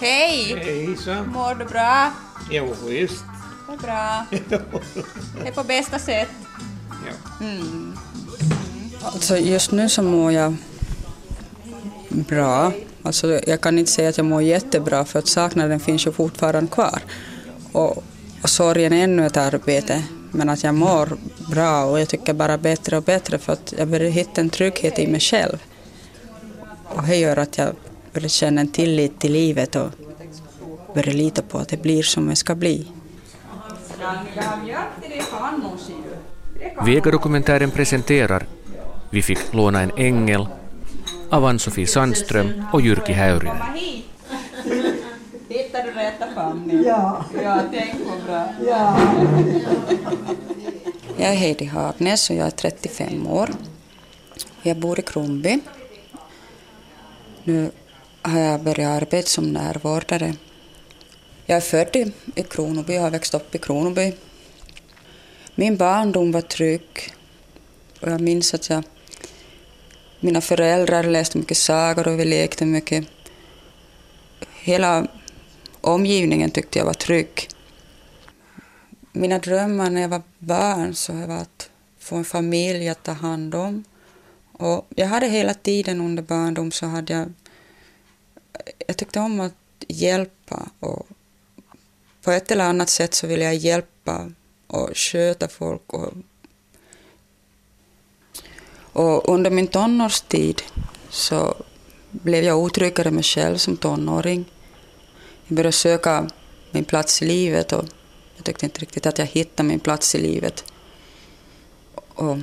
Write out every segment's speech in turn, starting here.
Hej! Hejsan. Mår du bra? Jo, visst. Det är bra. Det är på bästa sätt. Ja. Alltså just nu så mår jag bra. Alltså jag kan inte säga att jag mår jättebra för att saknaden finns ju fortfarande kvar. Och, och sorgen är ännu ett arbete. Men att jag mår bra och jag tycker bara bättre och bättre för att jag börjar hitta en trygghet i mig själv. Och det gör att jag börjar känna en tillit till livet och börjar lita på att det blir som det ska bli. Vega-dokumentären presenterar Vi fick låna en ängel av Ann-Sofie Sandström och Jyrki Häyrinen. hit! Hittar du rätta famnen? Ja. Ja, tänk vad bra. Jag är Heidi Hagnäs och jag är 35 år. Jag bor i Kronby. Nu har jag börjat arbeta som närvårdare. Jag är född i, i Kronoby och har växt upp i Kronoby. Min barndom var trygg. Och jag minns att jag, mina föräldrar läste mycket sagor och vi lekte mycket. Hela omgivningen tyckte jag var trygg. Mina drömmar när jag var barn så var att få en familj att ta hand om. Och jag hade hela tiden under barndom så hade jag... Jag tyckte om att hjälpa och på ett eller annat sätt så ville jag hjälpa och sköta folk. Och, och under min tonårstid så blev jag otryggare mig själv som tonåring. Jag började söka min plats i livet och jag tyckte inte riktigt att jag hittade min plats i livet. Och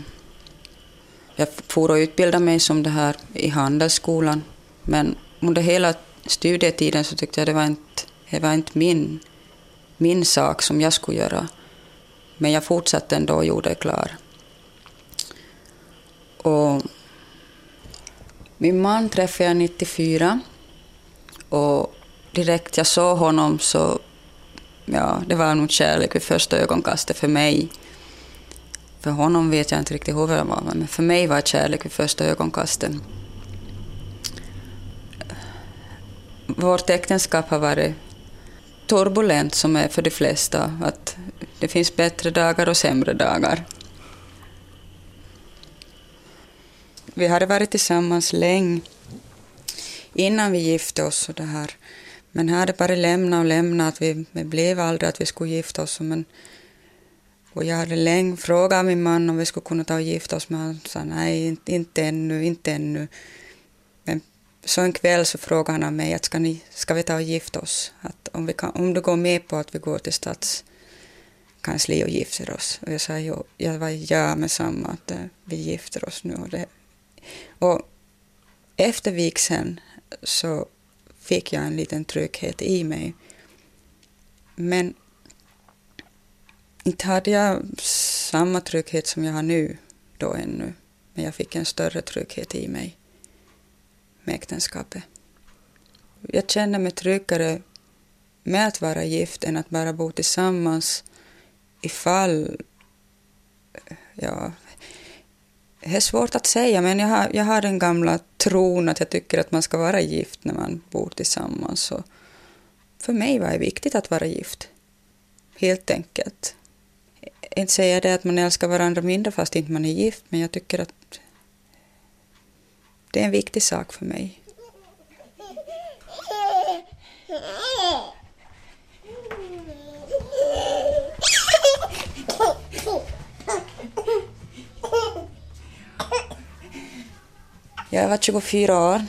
jag for och utbildade mig som det här i handelsskolan. Men under hela studietiden så tyckte jag det var inte, det var inte min, min sak som jag skulle göra. Men jag fortsatte ändå och gjorde det klar. Och min man träffade jag 94 och direkt jag såg honom så ja, det var nog kärlek vid första ögonkastet för mig. För honom vet jag inte riktigt hur det var, men för mig var det kärlek vid första ögonkastet. Vårt äktenskap har varit turbulent som är för de flesta. Att det finns bättre dagar och sämre dagar. Vi hade varit tillsammans länge innan vi gifte oss. Och det här. Men här hade bara lämnat och lämnat. Vi, vi blev aldrig att vi skulle gifta oss. Men, och jag hade länge frågat min man om vi skulle kunna ta och gifta oss. Men han sa nej, inte, inte ännu, inte ännu. Så en kväll så frågade han mig att ska, ni, ska vi ta och gifta oss? Att om, vi kan, om du går med på att vi går till stadskansli och gifter oss. Och jag sa jo, jag var ja med samma att äh, vi gifter oss nu. Och, det, och efter vigseln så fick jag en liten trygghet i mig. Men inte hade jag samma trygghet som jag har nu då ännu. Men jag fick en större trygghet i mig med äktenskapet. Jag känner mig tryggare med att vara gift än att bara bo tillsammans ifall... Ja, det är svårt att säga, men jag har, jag har den gamla tron att jag tycker att man ska vara gift när man bor tillsammans. Så för mig var det viktigt att vara gift. Helt enkelt. Inte säga det att man älskar varandra mindre fast inte man är gift, men jag tycker att det är en viktig sak för mig. Jag var 24 år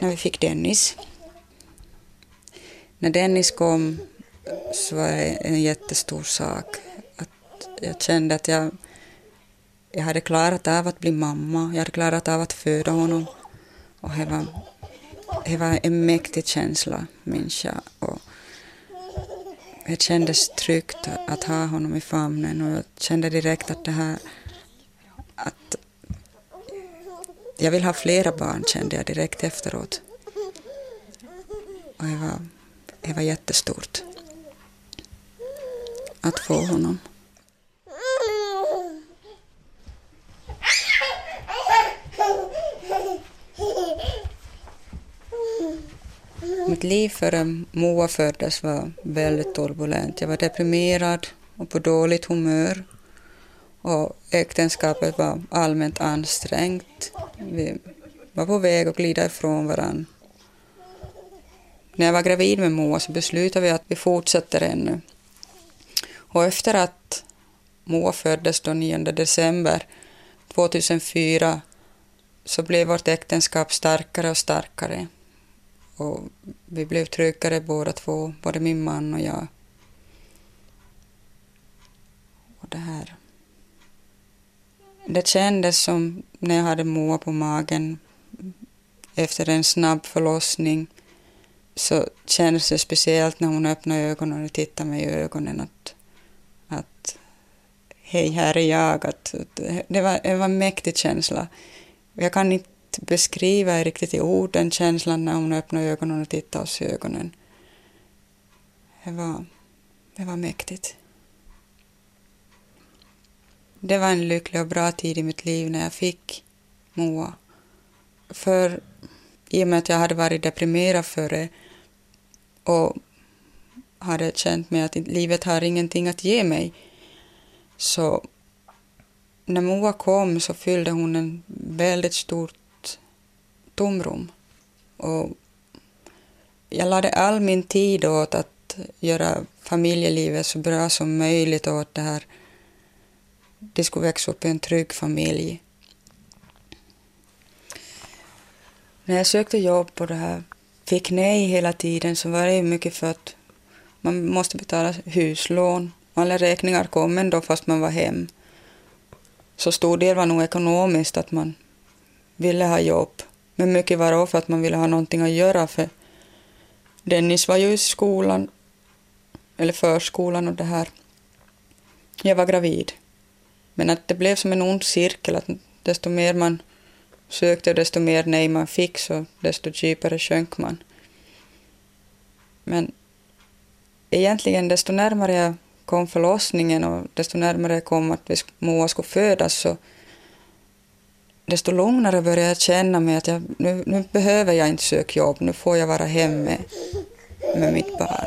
när vi fick Dennis. När Dennis kom så var det en jättestor sak. Att jag kände att jag, jag hade klarat av att bli mamma, jag hade klarat av att föda honom. Och det var, det var en mäktig känsla, minns jag. Och det kändes tryggt att ha honom i famnen och jag kände direkt att det här att jag vill ha flera barn kände jag direkt efteråt. Och det var, det var jättestort att få honom. Mitt liv före Moa föddes var väldigt turbulent. Jag var deprimerad och på dåligt humör. Och äktenskapet var allmänt ansträngt. Vi var på väg att glida ifrån varandra. När jag var gravid med Moa så beslutade vi att vi fortsätter ännu. Och efter att Moa föddes den 9 december 2004 så blev vårt äktenskap starkare och starkare. Och vi blev tryggare båda två, både min man och jag. Och det här. Det kändes som när jag hade Moa på magen efter en snabb förlossning så kändes det speciellt när hon öppnade ögonen och tittade mig i ögonen att, att hej, här är jag. Att, det, var, det var en mäktig känsla. Jag kan inte beskriva riktigt i ord den känslan när hon öppnade ögonen och tittade oss i ögonen. Det var, det var mäktigt. Det var en lycklig och bra tid i mitt liv när jag fick Moa. För i och med att jag hade varit deprimerad före och hade känt mig att livet har ingenting att ge mig så när Moa kom så fyllde hon en väldigt stort tomrum. Och jag lade all min tid åt att göra familjelivet så bra som möjligt åt det här. Det skulle växa upp i en trygg familj. När jag sökte jobb på det här fick nej hela tiden så var det mycket för att man måste betala huslån. Alla räkningar kom ändå fast man var hem. Så stor del var nog ekonomiskt att man ville ha jobb. Men mycket var för att man ville ha någonting att göra för Dennis var ju i skolan, eller förskolan och det här. Jag var gravid. Men att det blev som en ond cirkel, att desto mer man sökte och desto mer nej man fick så desto djupare sjönk man. Men egentligen desto närmare jag kom förlossningen och desto närmare jag kom att Moa skulle födas så desto lugnare började jag känna mig att jag, nu, nu behöver jag inte söka jobb, nu får jag vara hemma med mitt barn.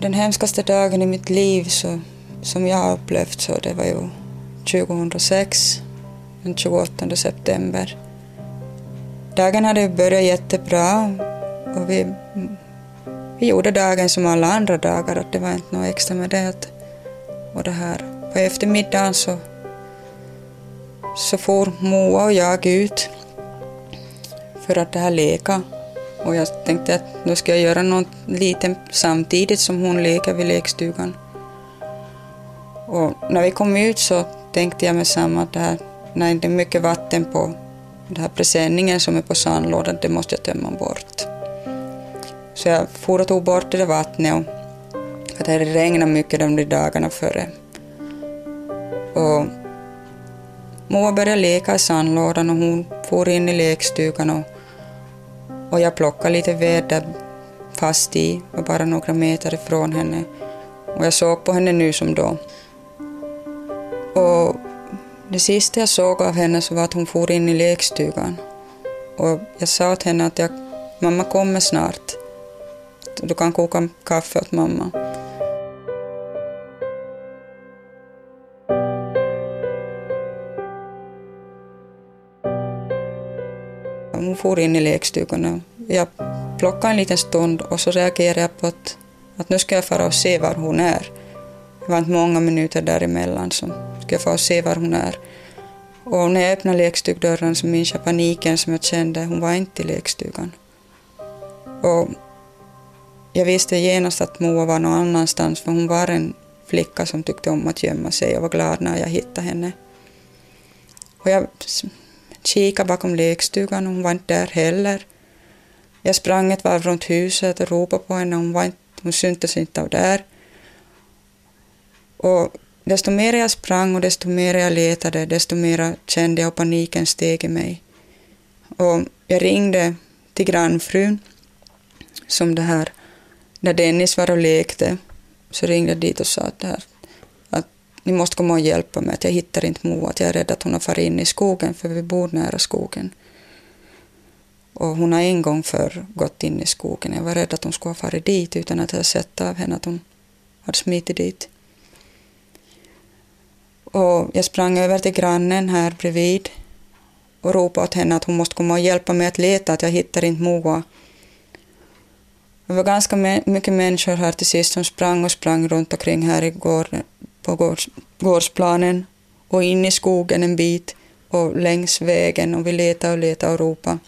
Den hemskaste dagen i mitt liv så, som jag har upplevt så det var ju 2006, den 28 september. Dagen hade börjat jättebra och vi, vi gjorde dagen som alla andra dagar, att det var inte något extra med det. Och det här. På eftermiddagen så, så for Moa och jag ut för att det här leka. Och jag tänkte att nu ska jag göra något litet samtidigt som hon leker vid lekstugan. Och när vi kom ut så tänkte jag med samma att det här, när det är mycket vatten på den här presenningen som är på sandlådan, det måste jag tömma bort. Så jag for och tog bort det där vattnet och det hade regnat mycket de där dagarna före. Och Moa började leka i sandlådan och hon for in i lekstugan och, och jag plockade lite ved där fast i, var bara några meter ifrån henne. Och jag såg på henne nu som då. Och det sista jag såg av henne så var att hon for in i lekstugan. Och jag sa till henne att jag, mamma kommer snart. Du kan koka kaffe åt mamma. Hon for in i lekstugan. Jag plockade en liten stund och så reagerade jag på att, att nu ska jag fara och se var hon är. Det var inte många minuter däremellan som ska för att se var hon är. Och när jag öppnade lekstugdörren så minns jag paniken som jag kände. Hon var inte i lekstugan. Och jag visste genast att Moa var någon annanstans för hon var en flicka som tyckte om att gömma sig och var glad när jag hittade henne. Och jag kikade bakom lekstugan och hon var inte där heller. Jag sprang ett varv runt huset och ropade på henne. Hon, var inte, hon syntes inte av där. Och desto mer jag sprang och desto mer jag letade, desto mer kände jag och paniken steg i mig. Och jag ringde till grannfrun, som det här, när Dennis var och lekte. så ringde jag dit och sa att, det här, att ni måste komma och hjälpa mig, att jag hittar inte Moa, att jag är rädd att hon har farit in i skogen, för vi bor nära skogen. Och hon har en gång för gått in i skogen. Jag var rädd att hon skulle ha farit dit utan att jag sett av henne att hon hade smitit dit. Och jag sprang över till grannen här bredvid och ropade åt henne att hon måste komma och hjälpa mig att leta, att jag hittar inte Moa. Det var ganska mycket människor här till sist som sprang och sprang runt omkring här i gård, på gårds, gårdsplanen och in i skogen en bit och längs vägen och vi letade och letade och ropade.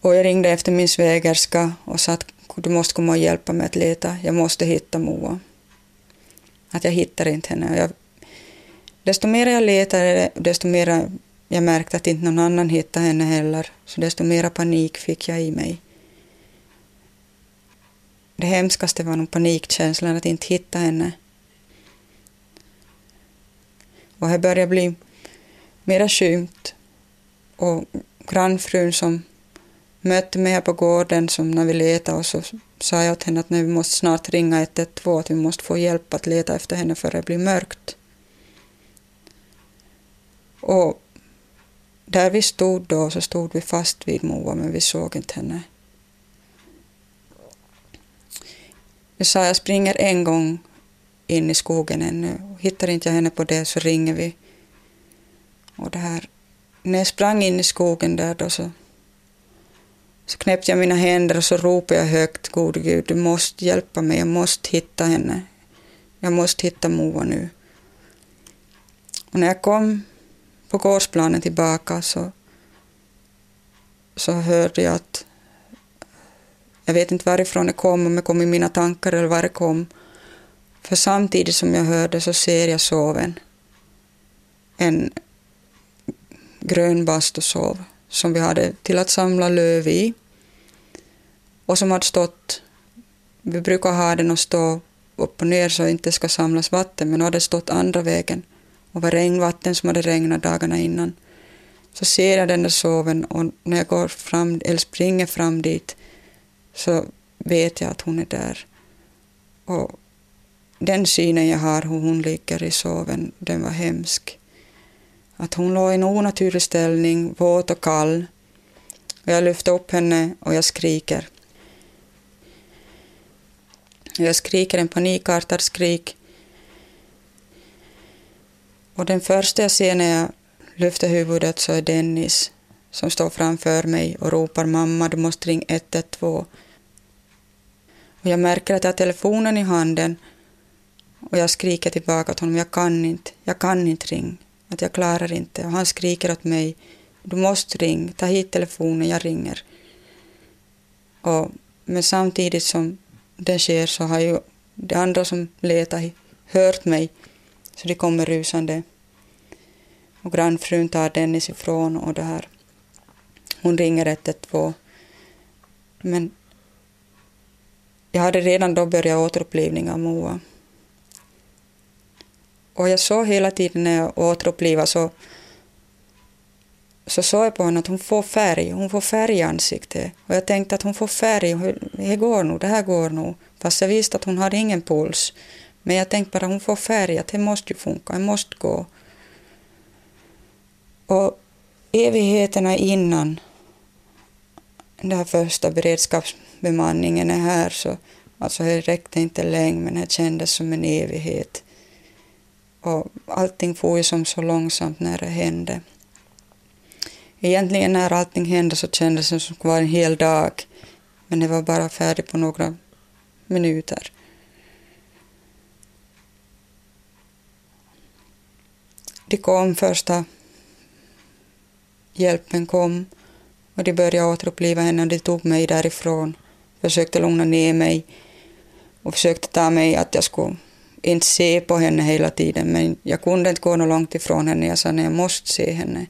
Och jag ringde efter min svägerska och sa att du måste komma och hjälpa mig att leta. Jag måste hitta Moa. Att jag hittar inte henne. Jag, desto mer jag letade, desto mer jag märkte att inte någon annan hittade henne heller. Så desto mer panik fick jag i mig. Det hemskaste var nog panikkänslan att inte hitta henne. Och det började bli mera skymt. Och grannfrun som mötte mig här på gården som när vi letade och så sa jag åt henne att vi måste snart ringa 112, att vi måste få hjälp att leta efter henne före det blir mörkt. Och där vi stod då så stod vi fast vid Moa men vi såg inte henne. Jag sa jag springer en gång in i skogen ännu. Hittar inte jag henne på det så ringer vi. Och det här, när jag sprang in i skogen där då så så knäppte jag mina händer och så ropade jag högt, gode Gud, du måste hjälpa mig, jag måste hitta henne. Jag måste hitta Moa nu. Och när jag kom på gårdsplanen tillbaka så, så hörde jag att jag vet inte varifrån det kom, om det kom i mina tankar eller var det kom. För samtidigt som jag hörde så ser jag soven. En grön bastusov som vi hade till att samla löv i och som hade stått, vi brukar ha den att stå upp och ner så att inte ska samlas vatten, men nu hade det stått andra vägen och var regnvatten som hade regnat dagarna innan. Så ser jag den där soven och när jag går fram, eller springer fram dit så vet jag att hon är där. Och den synen jag har hur hon ligger i soven, den var hemsk. Att hon låg i en onaturlig ställning, våt och kall. Och jag lyfter upp henne och jag skriker. Jag skriker en panikartad skrik. Och den första jag ser när jag lyfter huvudet så är Dennis som står framför mig och ropar mamma, du måste ringa 112. Och jag märker att jag har telefonen i handen och jag skriker tillbaka till honom, jag kan inte, jag kan inte ringa, att jag klarar inte. Och han skriker åt mig, du måste ringa, ta hit telefonen, jag ringer. Och, men samtidigt som det sker så har ju de andra som letar hört mig, så de kommer rusande. Och grannfrun tar Dennis ifrån och det här. Hon ringer 112. Men jag hade redan då börjat återupplivning av Moa. Och jag såg hela tiden när jag återupplivade så, så såg jag på henne att hon får färg, hon får färg i ansiktet. Och jag tänkte att hon får färg, det går nog, det här går nog. Fast jag visste att hon hade ingen puls. Men jag tänkte bara hon får färg, att det måste ju funka, det måste gå. Och evigheterna innan den här första beredskapsbemanningen är här så alltså det räckte inte länge men det kändes som en evighet. Och allting får ju som så långsamt när det hände. Egentligen när allting hände så kändes det som det var en hel dag. Men det var bara färdigt på några minuter. Det kom första hjälpen kom och de började återuppliva henne och de tog mig därifrån. Försökte lugna ner mig och försökte ta mig att jag skulle inte se på henne hela tiden men jag kunde inte gå något långt ifrån henne. Jag sa att jag måste se henne.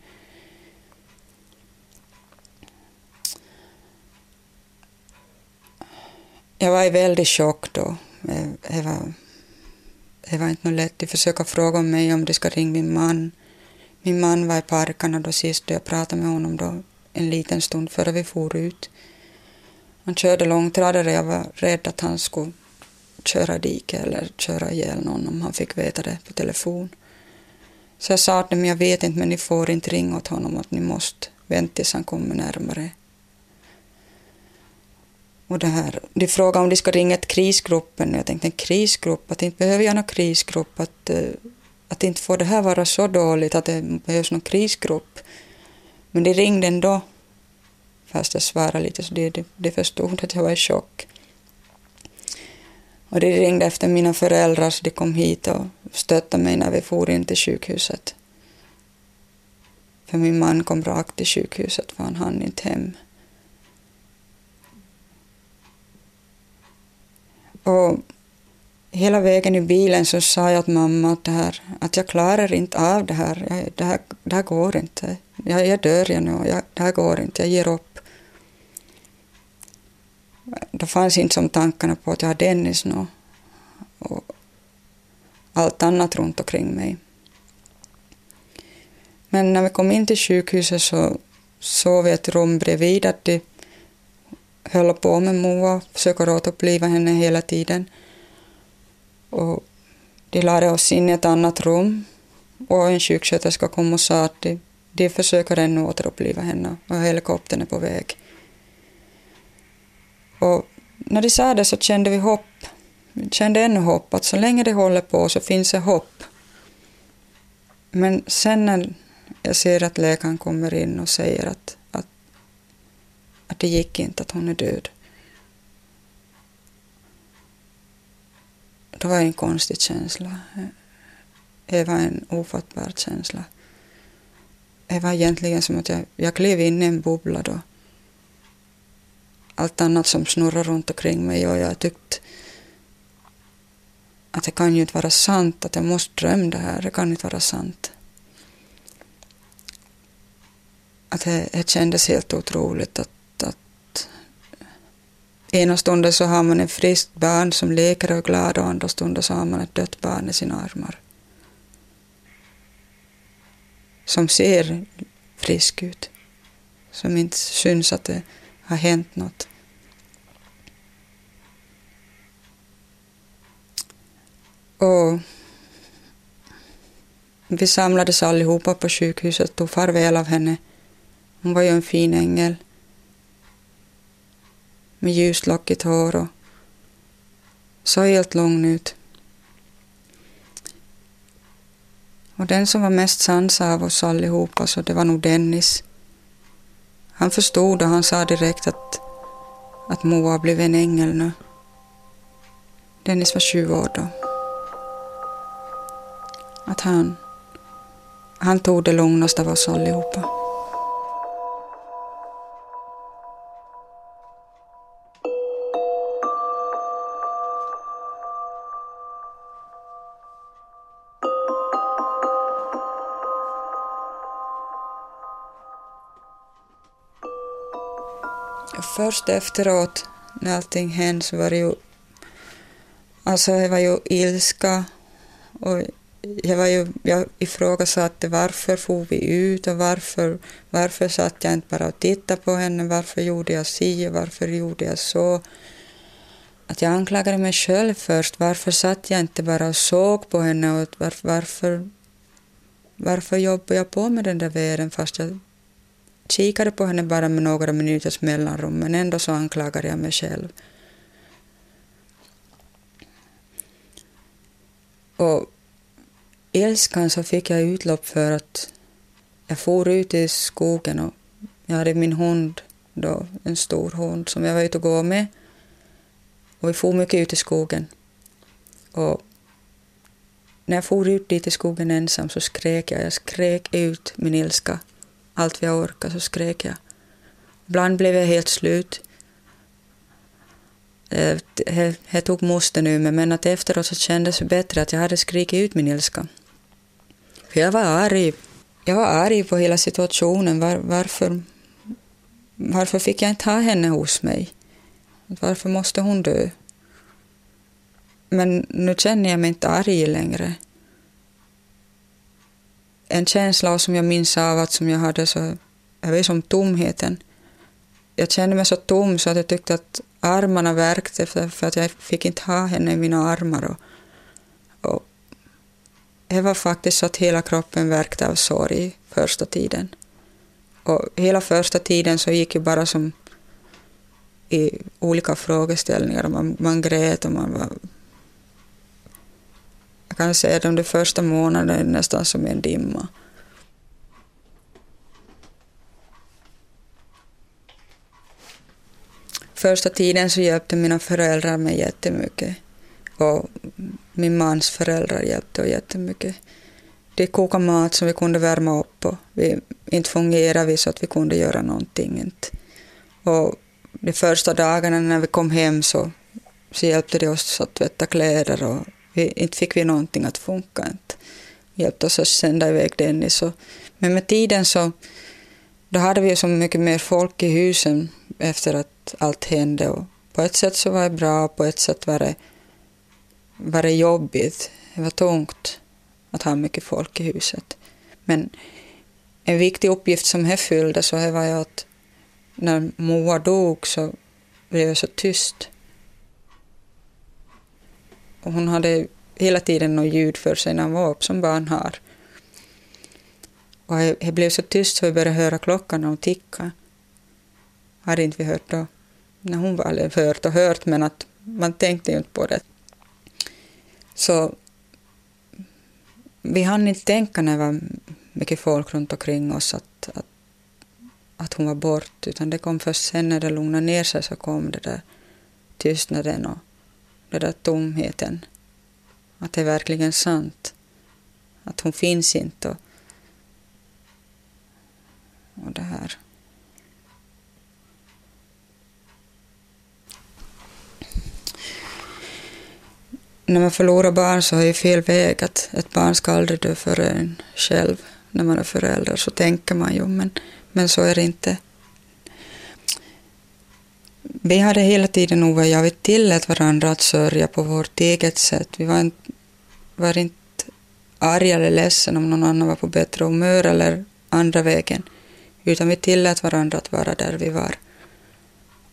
Jag var i väldigt chock då. Det var, det var inte något lätt. De försökte fråga mig om de ska ringa min man. Min man var i parkerna då sist och jag pratade med honom då en liten stund före vi for ut. Han körde långtradare jag var rädd att han skulle köra dike eller köra ihjäl någon om han fick veta det på telefon. Så jag sa att dem, jag vet inte men ni får inte ringa åt honom att ni måste vänta tills han kommer närmare. Och det här, de frågade om de ska ringa till krisgruppen. Jag tänkte en krisgrupp, att inte behöver jag någon krisgrupp. Att, eh, att inte får det här vara så dåligt att det behövs någon krisgrupp. Men de ringde ändå. Fast jag svarade lite så de, de, de förstod att jag var i chock. Och de ringde efter mina föräldrar så de kom hit och stöttade mig när vi for in till sjukhuset. För min man kom rakt till sjukhuset för han hann inte hem. Och hela vägen i bilen så sa jag till mamma att, det här, att jag klarar inte av det här. Jag, det, här det här går inte. Jag, jag dör jag nu. Jag, det här går inte. Jag ger upp. Det fanns inte som tankarna på att jag har Dennis nu. Och allt annat runt omkring mig. Men när vi kom in till sjukhuset så såg vi ett rum bredvid att de höll på med Moa, försöker återuppliva henne hela tiden. Och de lade oss in i ett annat rum och en sjuksköterska kom och sa att de, de försöker ännu återuppliva henne och helikoptern är på väg. Och när de sa det så kände vi hopp. Vi kände ännu hopp, att så länge det håller på så finns det hopp. Men sen när jag ser att läkaren kommer in och säger att, att, att det gick inte, att hon är död. Det var en konstig känsla. Det var en ofattbar känsla. Det var egentligen som att jag, jag klev in i en bubbla då. Allt annat som snurrar runt omkring mig och jag tyckt att det kan ju inte vara sant, att jag måste drömma det här, det kan inte vara sant. Att det, det kändes helt otroligt att, att ena stunden så har man ett friskt barn som leker och är glad och andra stunden så har man ett dött barn i sina armar. Som ser frisk ut. Som inte syns att det har hänt något. Och vi samlades allihopa på sjukhuset och tog farväl av henne. Hon var ju en fin ängel. Med ljust lockigt hår och såg helt lugn ut. Och den som var mest sansad av oss allihopa, så det var nog Dennis. Han förstod och han sa direkt att, att Moa blev en ängel nu. Dennis var 20 år då. Att han, han tog det lugnaste av oss allihopa. Först efteråt, när allting hände, så var det ju... Alltså, det var ju ilska och jag, var ju, jag ifrågasatte varför for vi ut och varför, varför satt jag inte bara och tittade på henne, varför gjorde jag si och varför gjorde jag så. Att jag anklagade mig själv först, varför satt jag inte bara och såg på henne och varför, varför, varför jobbade jag på med den där världen fast jag kikade på henne bara med några minuters mellanrum men ändå så anklagade jag mig själv. Och ilskan så fick jag utlopp för att jag for ut i skogen och jag hade min hund då, en stor hund som jag var ute och gå med. Och vi for mycket ut i skogen. Och när jag for ut dit i skogen ensam så skrek jag. Jag skrek ut min ilska. Allt vad jag orkade så skrek jag. Ibland blev jag helt slut. Eh, det tog moster nu men att efteråt så kändes det bättre att jag hade skrikit ut min ilska. För jag var arg. Jag var arg på hela situationen. Var, varför, varför fick jag inte ha henne hos mig? Varför måste hon dö? Men nu känner jag mig inte arg längre. En känsla som jag minns av att som jag hade så, jag vet som tomheten. Jag kände mig så tom så att jag tyckte att armarna värkte för, för att jag fick inte ha henne i mina armar. Och, och det var faktiskt så att hela kroppen värkte av sorg första tiden. Och hela första tiden så gick det bara som i olika frågeställningar. Man, man grät och man var... Kan säga att de första månaderna nästan som en dimma. Första tiden så hjälpte mina föräldrar mig jättemycket. Och min mans föräldrar hjälpte jättemycket. De kokade mat som vi kunde värma upp och vi, inte fungerade vi så att vi kunde göra någonting. Inte. Och de första dagarna när vi kom hem så, så hjälpte de oss att tvätta kläder och vi, inte fick vi någonting att funka. Inte. Hjälpte oss att sända iväg Dennis. Och, men med tiden så då hade vi så mycket mer folk i husen efter att allt hände. Och på ett sätt så var det bra, på ett sätt var det, var det jobbigt. Det var tungt att ha mycket folk i huset. Men en viktig uppgift som jag fyllde så var ju att när Moa dog så blev det så tyst. Och hon hade hela tiden något ljud för sig när hon var upp, som barn har. Och det blev så tyst så vi började höra klockan och ticka. Hade inte vi hört då. När hon var, eller hört och hört, men att man tänkte ju inte på det. Så vi hann inte tänka när det var mycket folk runt omkring oss att, att, att hon var bort, utan det kom först sen när det lugnade ner sig så kom det där tystnaden och den där tomheten. Att det är verkligen sant. Att hon finns inte. Och, och det här. När man förlorar barn så är det fel väg att ett barn ska aldrig dö före en själv. När man är förälder så tänker man ju, men, men så är det inte. Vi hade hela tiden, Ove och jag, vi tillät varandra att sörja på vårt eget sätt. Vi var inte, var inte arga eller ledsen om någon annan var på bättre humör eller andra vägen utan vi tillät varandra att vara där vi var.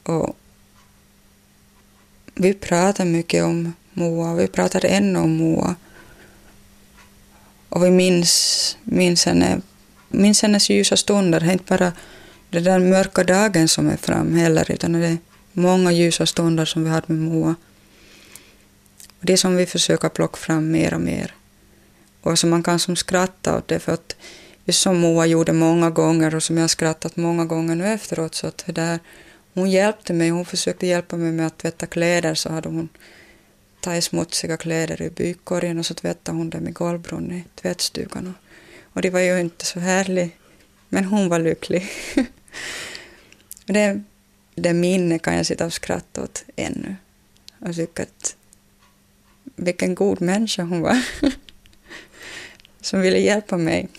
Och vi pratade mycket om Moa, vi pratade ännu om Moa. Och vi minns, minns, henne, minns hennes ljusa stunder, det är inte bara den där mörka dagen som är fram heller, utan det är många ljusa stunder som vi hade med Moa. Och det som vi försöker plocka fram mer och mer. Och som man kan som skratta åt det, för att som Moa gjorde många gånger och som jag skrattat många gånger nu efteråt. Så att där, hon hjälpte mig, hon försökte hjälpa mig med att tvätta kläder så hade hon tagit smutsiga kläder i bykorgen och så tvättade hon dem i golvbrunnen i tvättstugan. Och, och det var ju inte så härligt, men hon var lycklig. det, det minnet kan jag sitta och skratta åt ännu. Och tycka att vilken god människa hon var. som ville hjälpa mig.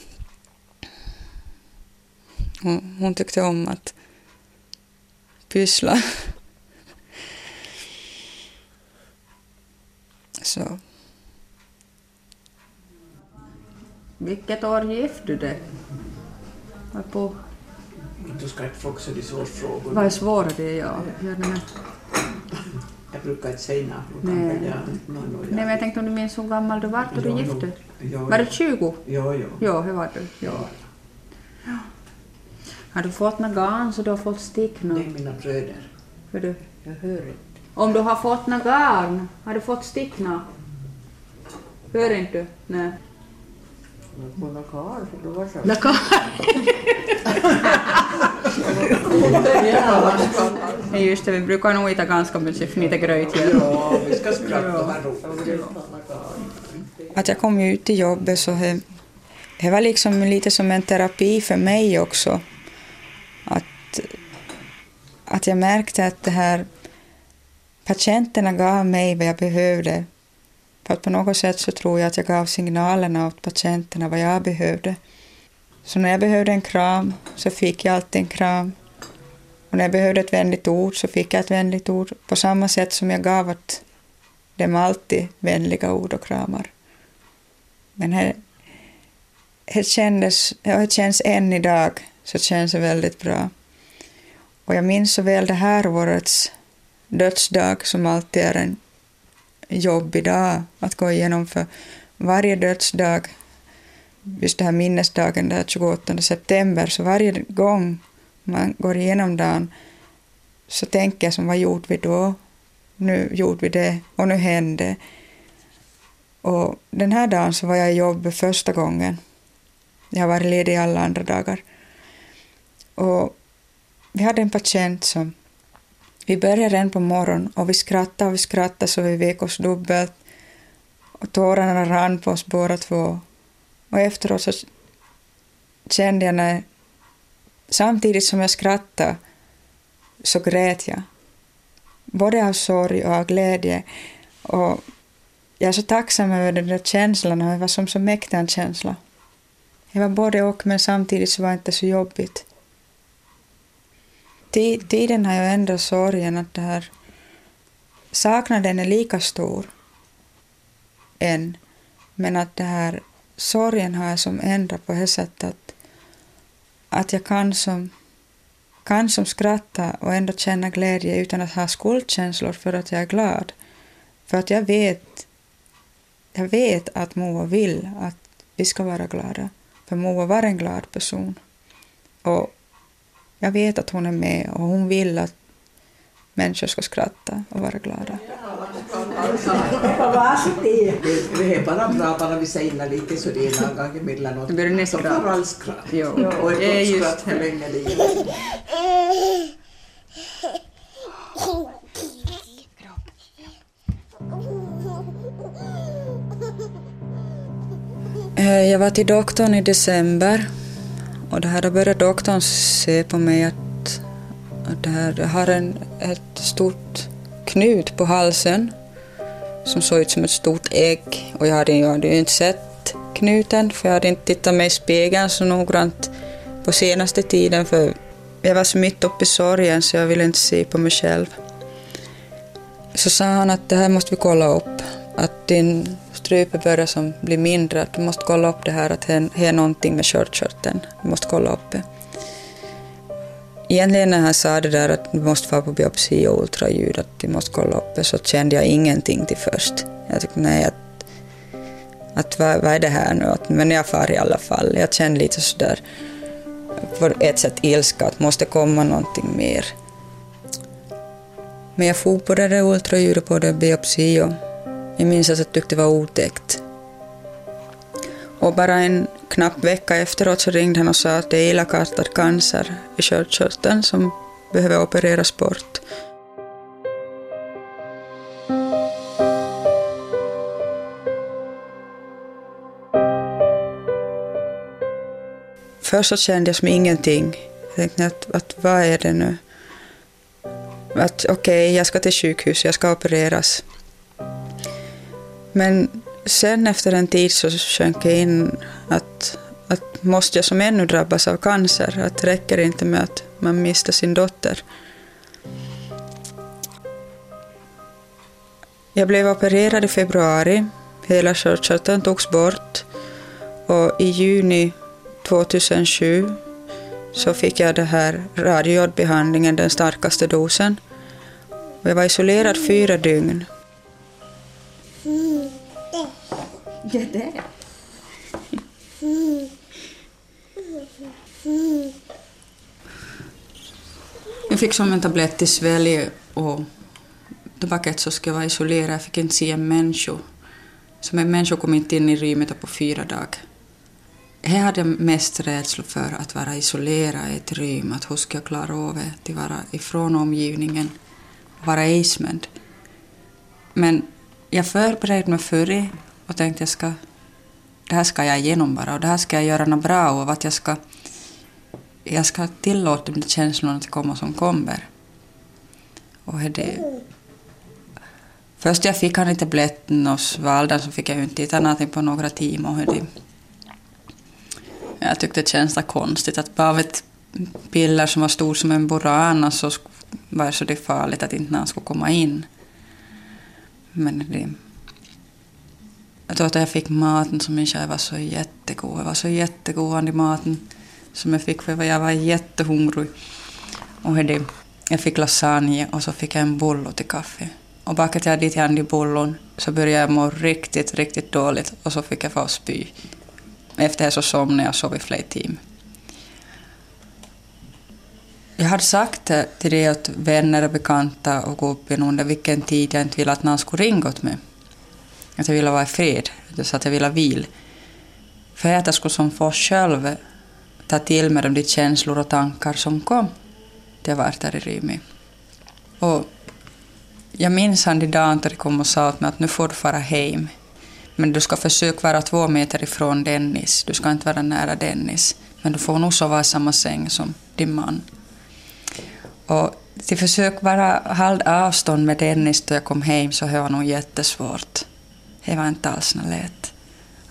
Hon, hon tyckte om att pyssla. Så. Vilket år gifte du dig? På... Du ska inte fråga så de svåra frågor. Vad är svårare det ja. Med. Jag brukar inte säga något. Nej. Jag, no, no, Nej men jag tänkte om du minns hur gammal du var då du gifte dig? Var det 20? Ja, ja. Ja, det var du. Ja. Har du fått några garn så du har fått stick nu? Är mina bröder. Hör du? Jag hör inte. Om du har fått några garn, har du fått stick nu? Hör inte du? Nej. På lokal, för det var så. Några Nej, just det, vi brukar nog äta ganska mycket fnittegröt. Ja, vi ska skratta roligt. Att jag kom ut till jobbet så det, det var liksom lite som en terapi för mig också. Att, att jag märkte att det här patienterna gav mig vad jag behövde. För att på något sätt så tror jag att jag gav signalerna åt patienterna vad jag behövde. Så när jag behövde en kram så fick jag alltid en kram. Och när jag behövde ett vänligt ord så fick jag ett vänligt ord. På samma sätt som jag gav åt dem alltid vänliga ord och kramar. Men här, det kändes, och det känns än idag, så känns det väldigt bra. Och jag minns så väl det här årets dödsdag som alltid är en jobbig dag att gå igenom för varje dödsdag, just den här minnesdagen den 28 september, så varje gång man går igenom dagen så tänker jag som vad gjorde vi då? Nu gjorde vi det och nu hände. Och den här dagen så var jag i jobbet första gången. Jag har varit ledig alla andra dagar. Och vi hade en patient som... Vi började redan på morgonen och vi skrattade och vi skrattade så vi vek oss dubbelt. Och tårarna rann på oss båda två. Och efteråt så kände jag när... Samtidigt som jag skrattade så grät jag. Både av sorg och av glädje. Och jag är så tacksam över den där känslan det var som så mäktig en känsla. Det var både och men samtidigt så var det inte så jobbigt. Tiden har ju ändå sorgen att det här saknaden är lika stor än men att det här sorgen har jag som ändrat på det sättet att, att jag kan som, kan som skratta och ändå känna glädje utan att ha skuldkänslor för att jag är glad. För att jag vet, jag vet att Moa vill att vi ska vara glada. För Moa var en glad person. Och jag vet att hon är med och hon vill att människor ska skratta och vara glada. Det, det är bara bra bara vi säger lite så det är någon gång emellanåt. Det blir nästa Så får all skratt. Jo. Och ett skratt förlänger livet. Eh, Jag var till doktorn i december och det här, då började doktorn se på mig att, att det här, jag har en, ett stort knut på halsen som såg ut som ett stort ägg och jag hade, jag hade ju inte sett knuten för jag hade inte tittat mig i spegeln så noggrant på senaste tiden för jag var så mitt uppe i sorgen så jag ville inte se på mig själv. Så sa han att det här måste vi kolla upp. Att din strupe börjar som bli mindre. Att du måste kolla upp det här att det är någonting med sköldkörteln. Du måste kolla upp det. Egentligen när han sa det där att du måste vara på biopsi och ultraljud, att du måste kolla upp det, så kände jag ingenting till först. Jag tyckte nej, att, att vad, vad är det här nu? Att, men jag far i alla fall. Jag kände lite sådär, på ett sätt ilska, att måste komma någonting mer. Men jag for på det där ultraljudet på det biopsi och jag minns alltså att jag tyckte det var otäckt. Och bara en knapp vecka efteråt så ringde han och sa att det är elakartad cancer i sköldkörteln som behöver opereras bort. Först så kände jag som ingenting. Jag tänkte att, att vad är det nu? Att okej, okay, jag ska till sjukhus, jag ska opereras. Men sen efter en tid så sjönk jag in att, att måste jag som ännu drabbas av cancer? Att det räcker inte med att man mister sin dotter. Jag blev opererad i februari. Hela sköldkörteln togs bort. Och i juni 2007 så fick jag den här radiojodbehandlingen, den starkaste dosen. Jag var isolerad fyra dygn. Ja, det. Jag fick som en tablett i Sverige och tobaket så skulle jag vara isolerad. Jag fick inte se en människa. Som en människa kom inte in i rummet på fyra dagar. Här hade jag mest rädsla för att vara isolerad i ett rum, att hur ska jag klara av det, att vara ifrån omgivningen, vara ismed. Men jag förberedde mig för och tänkte jag ska, det här ska jag igenom bara och det här ska jag göra något bra av, att jag ska, jag ska tillåta de känslorna att komma som kommer. Och det, först jag fick han inte blätten och svalden så fick jag ju inte titta någonting på några timmar. Och det, jag tyckte det kändes konstigt att bara av ett piller som var stort som en burana så var det så det farligt att inte någon skulle komma in. Men det... Jag tror att jag fick maten som min tjej var så jättegod. Jag var så jättegod i maten som jag fick för jag var jättehungrig. Och hade, jag fick lasagne och så fick jag en bullo till kaffe. Och bakade jag dit hand i bullon så började jag må riktigt, riktigt dåligt och så fick jag få spy. Efter det så somnade jag och sov i flera timmar. Jag hade sagt till det att vänner och bekanta och gubben under vilken tid jag inte ville att någon skulle ringa åt mig. Att jag ville vara i fred, så att jag ville vila. För att jag skulle som få själv ta till mig de känslor och tankar som kom till jag var där i Rymi. Och jag minns han idag när de kom och sa åt mig att nu får du fara hem. Men du ska försöka vara två meter ifrån Dennis. Du ska inte vara nära Dennis. Men du får nog sova i samma säng som din man. Och till försök bara hålla avstånd med Dennis då jag kom hem så det var nog jättesvårt. Det var inte alls lätt.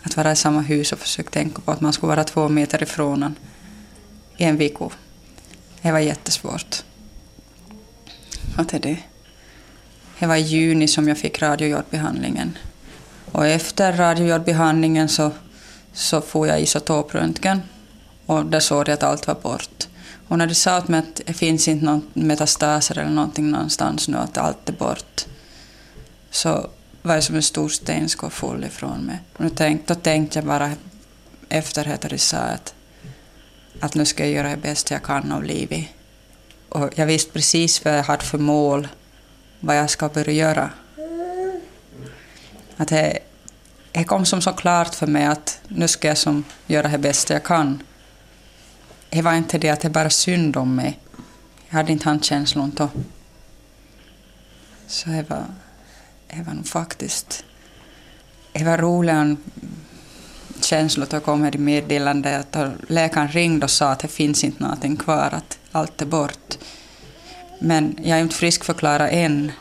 Att vara i samma hus och försöka tänka på att man skulle vara två meter ifrån honom i en vecka. Det var jättesvårt. Och det, det. det var i juni som jag fick radiojodbehandlingen. Och efter radiojordbehandlingen så, så får jag isotopröntgen och där såg jag att allt var bort. Och när de sa att det finns inte någon metastaser eller någonting någonstans nu, att allt är bort, så var som en stor sten skulle full ifrån mig. Och tänkte, då tänkte jag bara efter att de sa att, att nu ska jag göra det bästa jag kan av livet. Och jag visste precis vad jag hade för mål, vad jag ska börja göra. Att det, det kom som så klart för mig att nu ska jag som göra det bästa jag kan det var inte det att det bara synd om mig. Jag hade inte handkänslon då. Så det var, var nog faktiskt... Var roligt känsla att komma i meddelande att läkaren ringde och sa att det finns inte någonting kvar, att allt är bort. Men jag är inte friskförklarad än.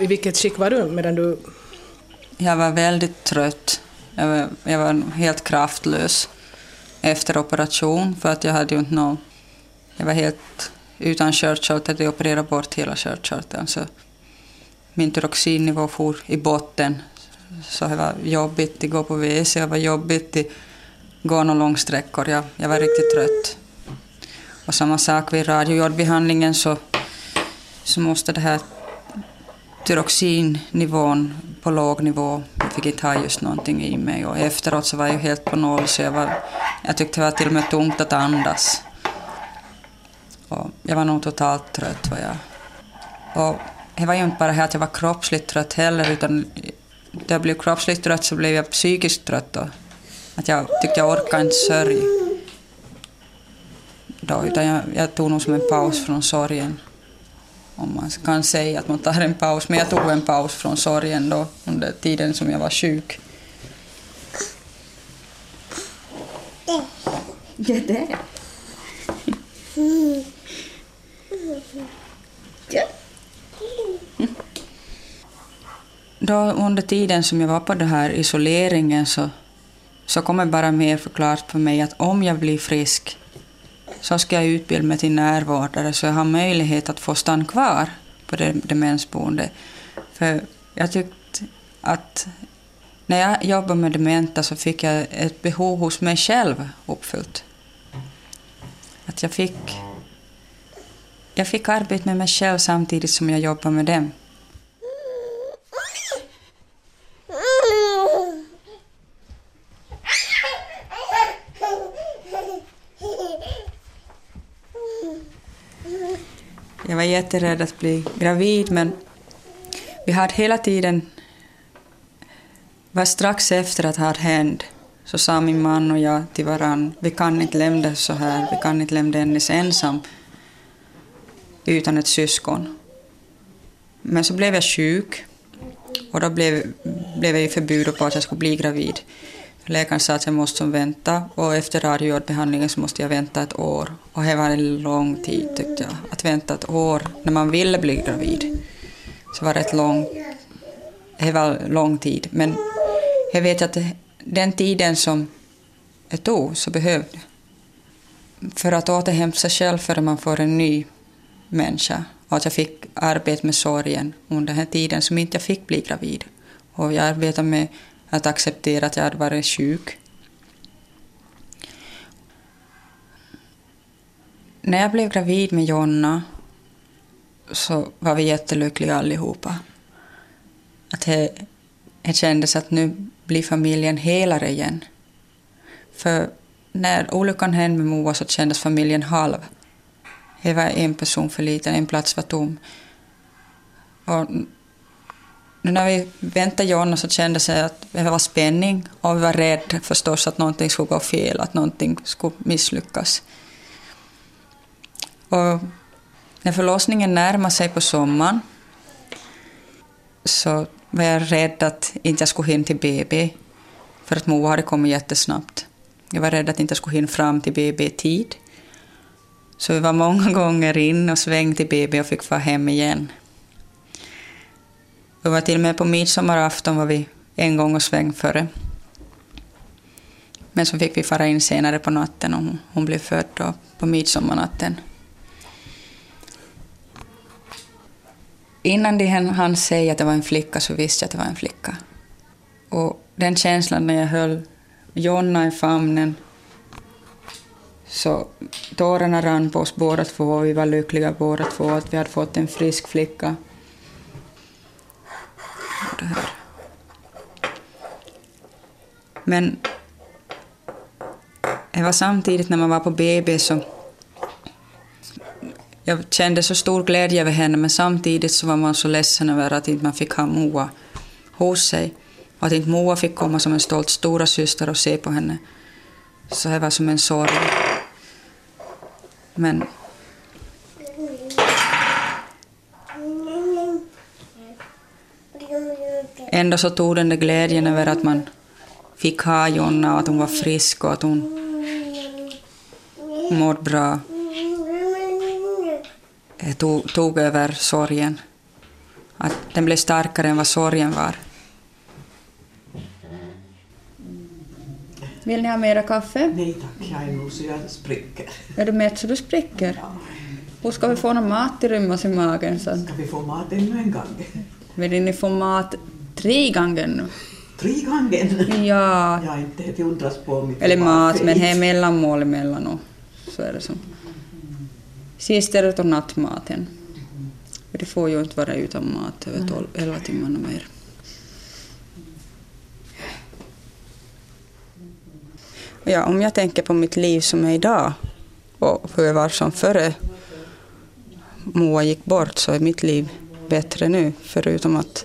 I vilket skick var du medan du... Jag var väldigt trött. Jag var, jag var helt kraftlös efter operation för att jag hade ju inte någon... Jag var helt utan sköldkörtel, de opererade bort hela sköldkörteln så min tyroxinnivå for i botten. Så det var jobbigt att gå på WC, det var jobbigt att gå några långsträckor. Jag, jag var riktigt trött. Och samma sak vid radiojordbehandlingen, så, så måste det här tyroxinnivån på låg nivå. Jag fick inte ha just någonting i mig och efteråt så var jag helt på noll så jag, var, jag tyckte det var till och med tungt att andas. Och jag var nog totalt trött var jag. Och det var ju inte bara att jag var kroppsligt trött heller utan när jag blev kroppsligt trött så blev jag psykiskt trött. Då. Att jag tyckte jag orkade inte sörja. Då, utan jag, jag tog nog som en paus från sorgen om man kan säga att man tar en paus. Men jag tog en paus från sorgen då under tiden som jag var sjuk. Ja, det. Ja. Då under tiden som jag var på den här isoleringen så, så det bara mer förklarat för mig att om jag blir frisk så ska jag utbilda mig till närvårdare så jag har möjlighet att få stanna kvar på det demensboende. För jag tyckte att när jag jobbade med dementa så fick jag ett behov hos mig själv uppfyllt. Att jag fick, jag fick arbeta med mig själv samtidigt som jag jobbade med dem. Jag var jätterädd att bli gravid men vi hade hela tiden, var strax efter att det hade hänt, så sa min man och jag till varann, vi kan inte lämna så här, vi kan inte lämna Dennis ensam utan ett syskon. Men så blev jag sjuk och då blev, blev jag förbjuden på att jag skulle bli gravid. Läkaren sa att jag måste vänta och efter radiobehandlingen så måste jag vänta ett år. Och det var en lång tid tyckte jag. Att vänta ett år när man ville bli gravid. Så var det ett lång, det var lång tid. Men jag vet att den tiden som det tog så behövde för att återhämta sig själv före man får en ny människa. Och att jag fick arbeta med sorgen under den tiden som inte jag fick bli gravid. Och jag arbetade med att acceptera att jag hade varit sjuk. När jag blev gravid med Jonna så var vi jättelyckliga allihopa. Att det, det kändes att nu blir familjen helare igen. För när olyckan hände med Moa så kändes familjen halv. Det var en person för liten, en plats var tom. Och nu när vi väntade Jonna så kändes det att det var spänning och vi var rädda förstås att någonting skulle gå fel, att någonting skulle misslyckas. Och när förlossningen närmade sig på sommaren så var jag rädd att inte jag skulle hinna till BB, för att Moa hade kommit jättesnabbt. Jag var rädd att inte jag skulle hinna fram till BB i tid. Så vi var många gånger in och svängde till BB och fick vara hem igen. Vi var till och med på midsommarafton var vi en gång och sväng före. Men så fick vi fara in senare på natten och hon, hon blev född då på midsommarnatten. Innan de hann säga att det var en flicka så visste jag att det var en flicka. Och den känslan när jag höll Jonna i famnen så tårarna rann på oss båda två och vi var lyckliga båda två att vi hade fått en frisk flicka. Det här. Men det var samtidigt när man var på BB så jag kände så stor glädje över henne men samtidigt så var man så ledsen över att inte man fick ha Moa hos sig. Och att inte Moa fick komma som en stolt stora syster och se på henne. Så det var som en sorg. Men ändå så tog den där glädjen över att man fick ha Jonna och att hon var frisk och att hon mådde bra. Det tog, tog över sorgen. Att den blev starkare än vad sorgen var. Vill ni ha mera kaffe? Nej tack, jag är nog så jag spricker. Är du mätt så du spricker? Hur ska vi få någon mat att rymmas i magen sen? Ska vi få mat ännu en gång? Vill ni få mat tre gånger? Ja, är inte till undras på mitt eller mat, men det är mellanmål emellan och så är det så. Sist är det då nattmaten. Det får ju inte vara utan mat över 12, 11 timmar och mer. Ja, om jag tänker på mitt liv som är idag och hur jag var som före Moa gick bort så är mitt liv bättre nu, förutom att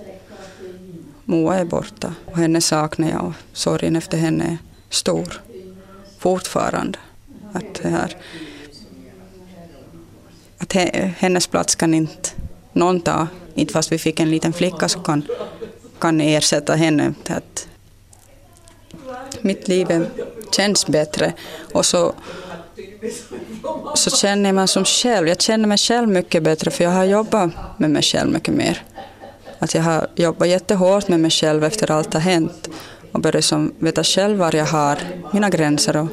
Moa är borta. Och henne saknar jag och sorgen efter henne är stor fortfarande. Att, det här, att hennes plats kan inte någon ta, inte fast vi fick en liten flicka som kan, kan ersätta henne. Att mitt liv känns bättre och så så känner man som själv, jag känner mig själv mycket bättre för jag har jobbat med mig själv mycket mer. Att jag har jobbat jättehårt med mig själv efter allt har hänt och börjat som veta själv var jag har mina gränser och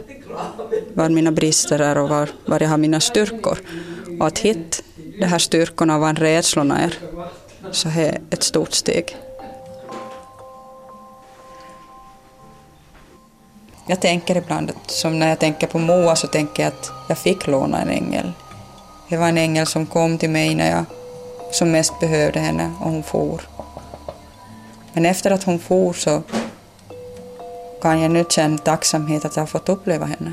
var mina brister är och var, var jag har mina styrkor. Och att hitta de här styrkorna och var rädslorna är, så är ett stort steg. Jag tänker ibland, som när jag tänker på Moa, så tänker jag att jag fick låna en ängel. Det var en ängel som kom till mig när jag som mest behövde henne och hon for. Men efter att hon for så kan jag nu känna tacksamhet att jag har fått uppleva henne.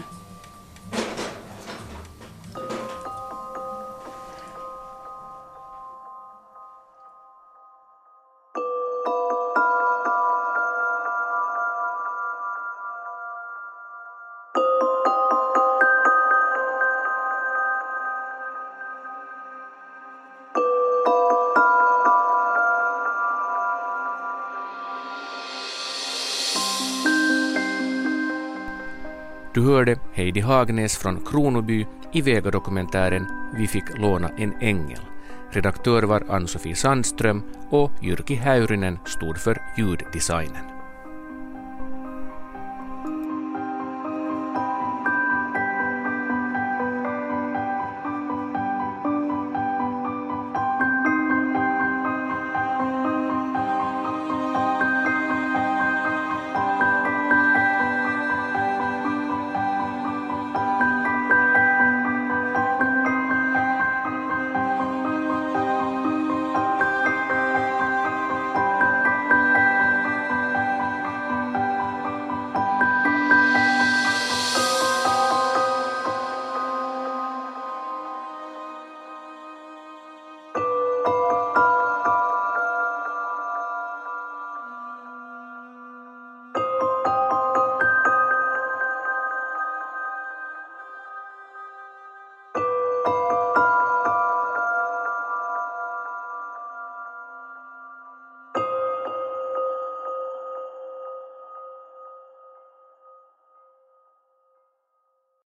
Du hörde Heidi Hagnäs från Kronoby i Vega-dokumentären Vi fick låna en ängel. Redaktör var Ann-Sofie Sandström och Jyrki Häyrynen stod för ljuddesignen.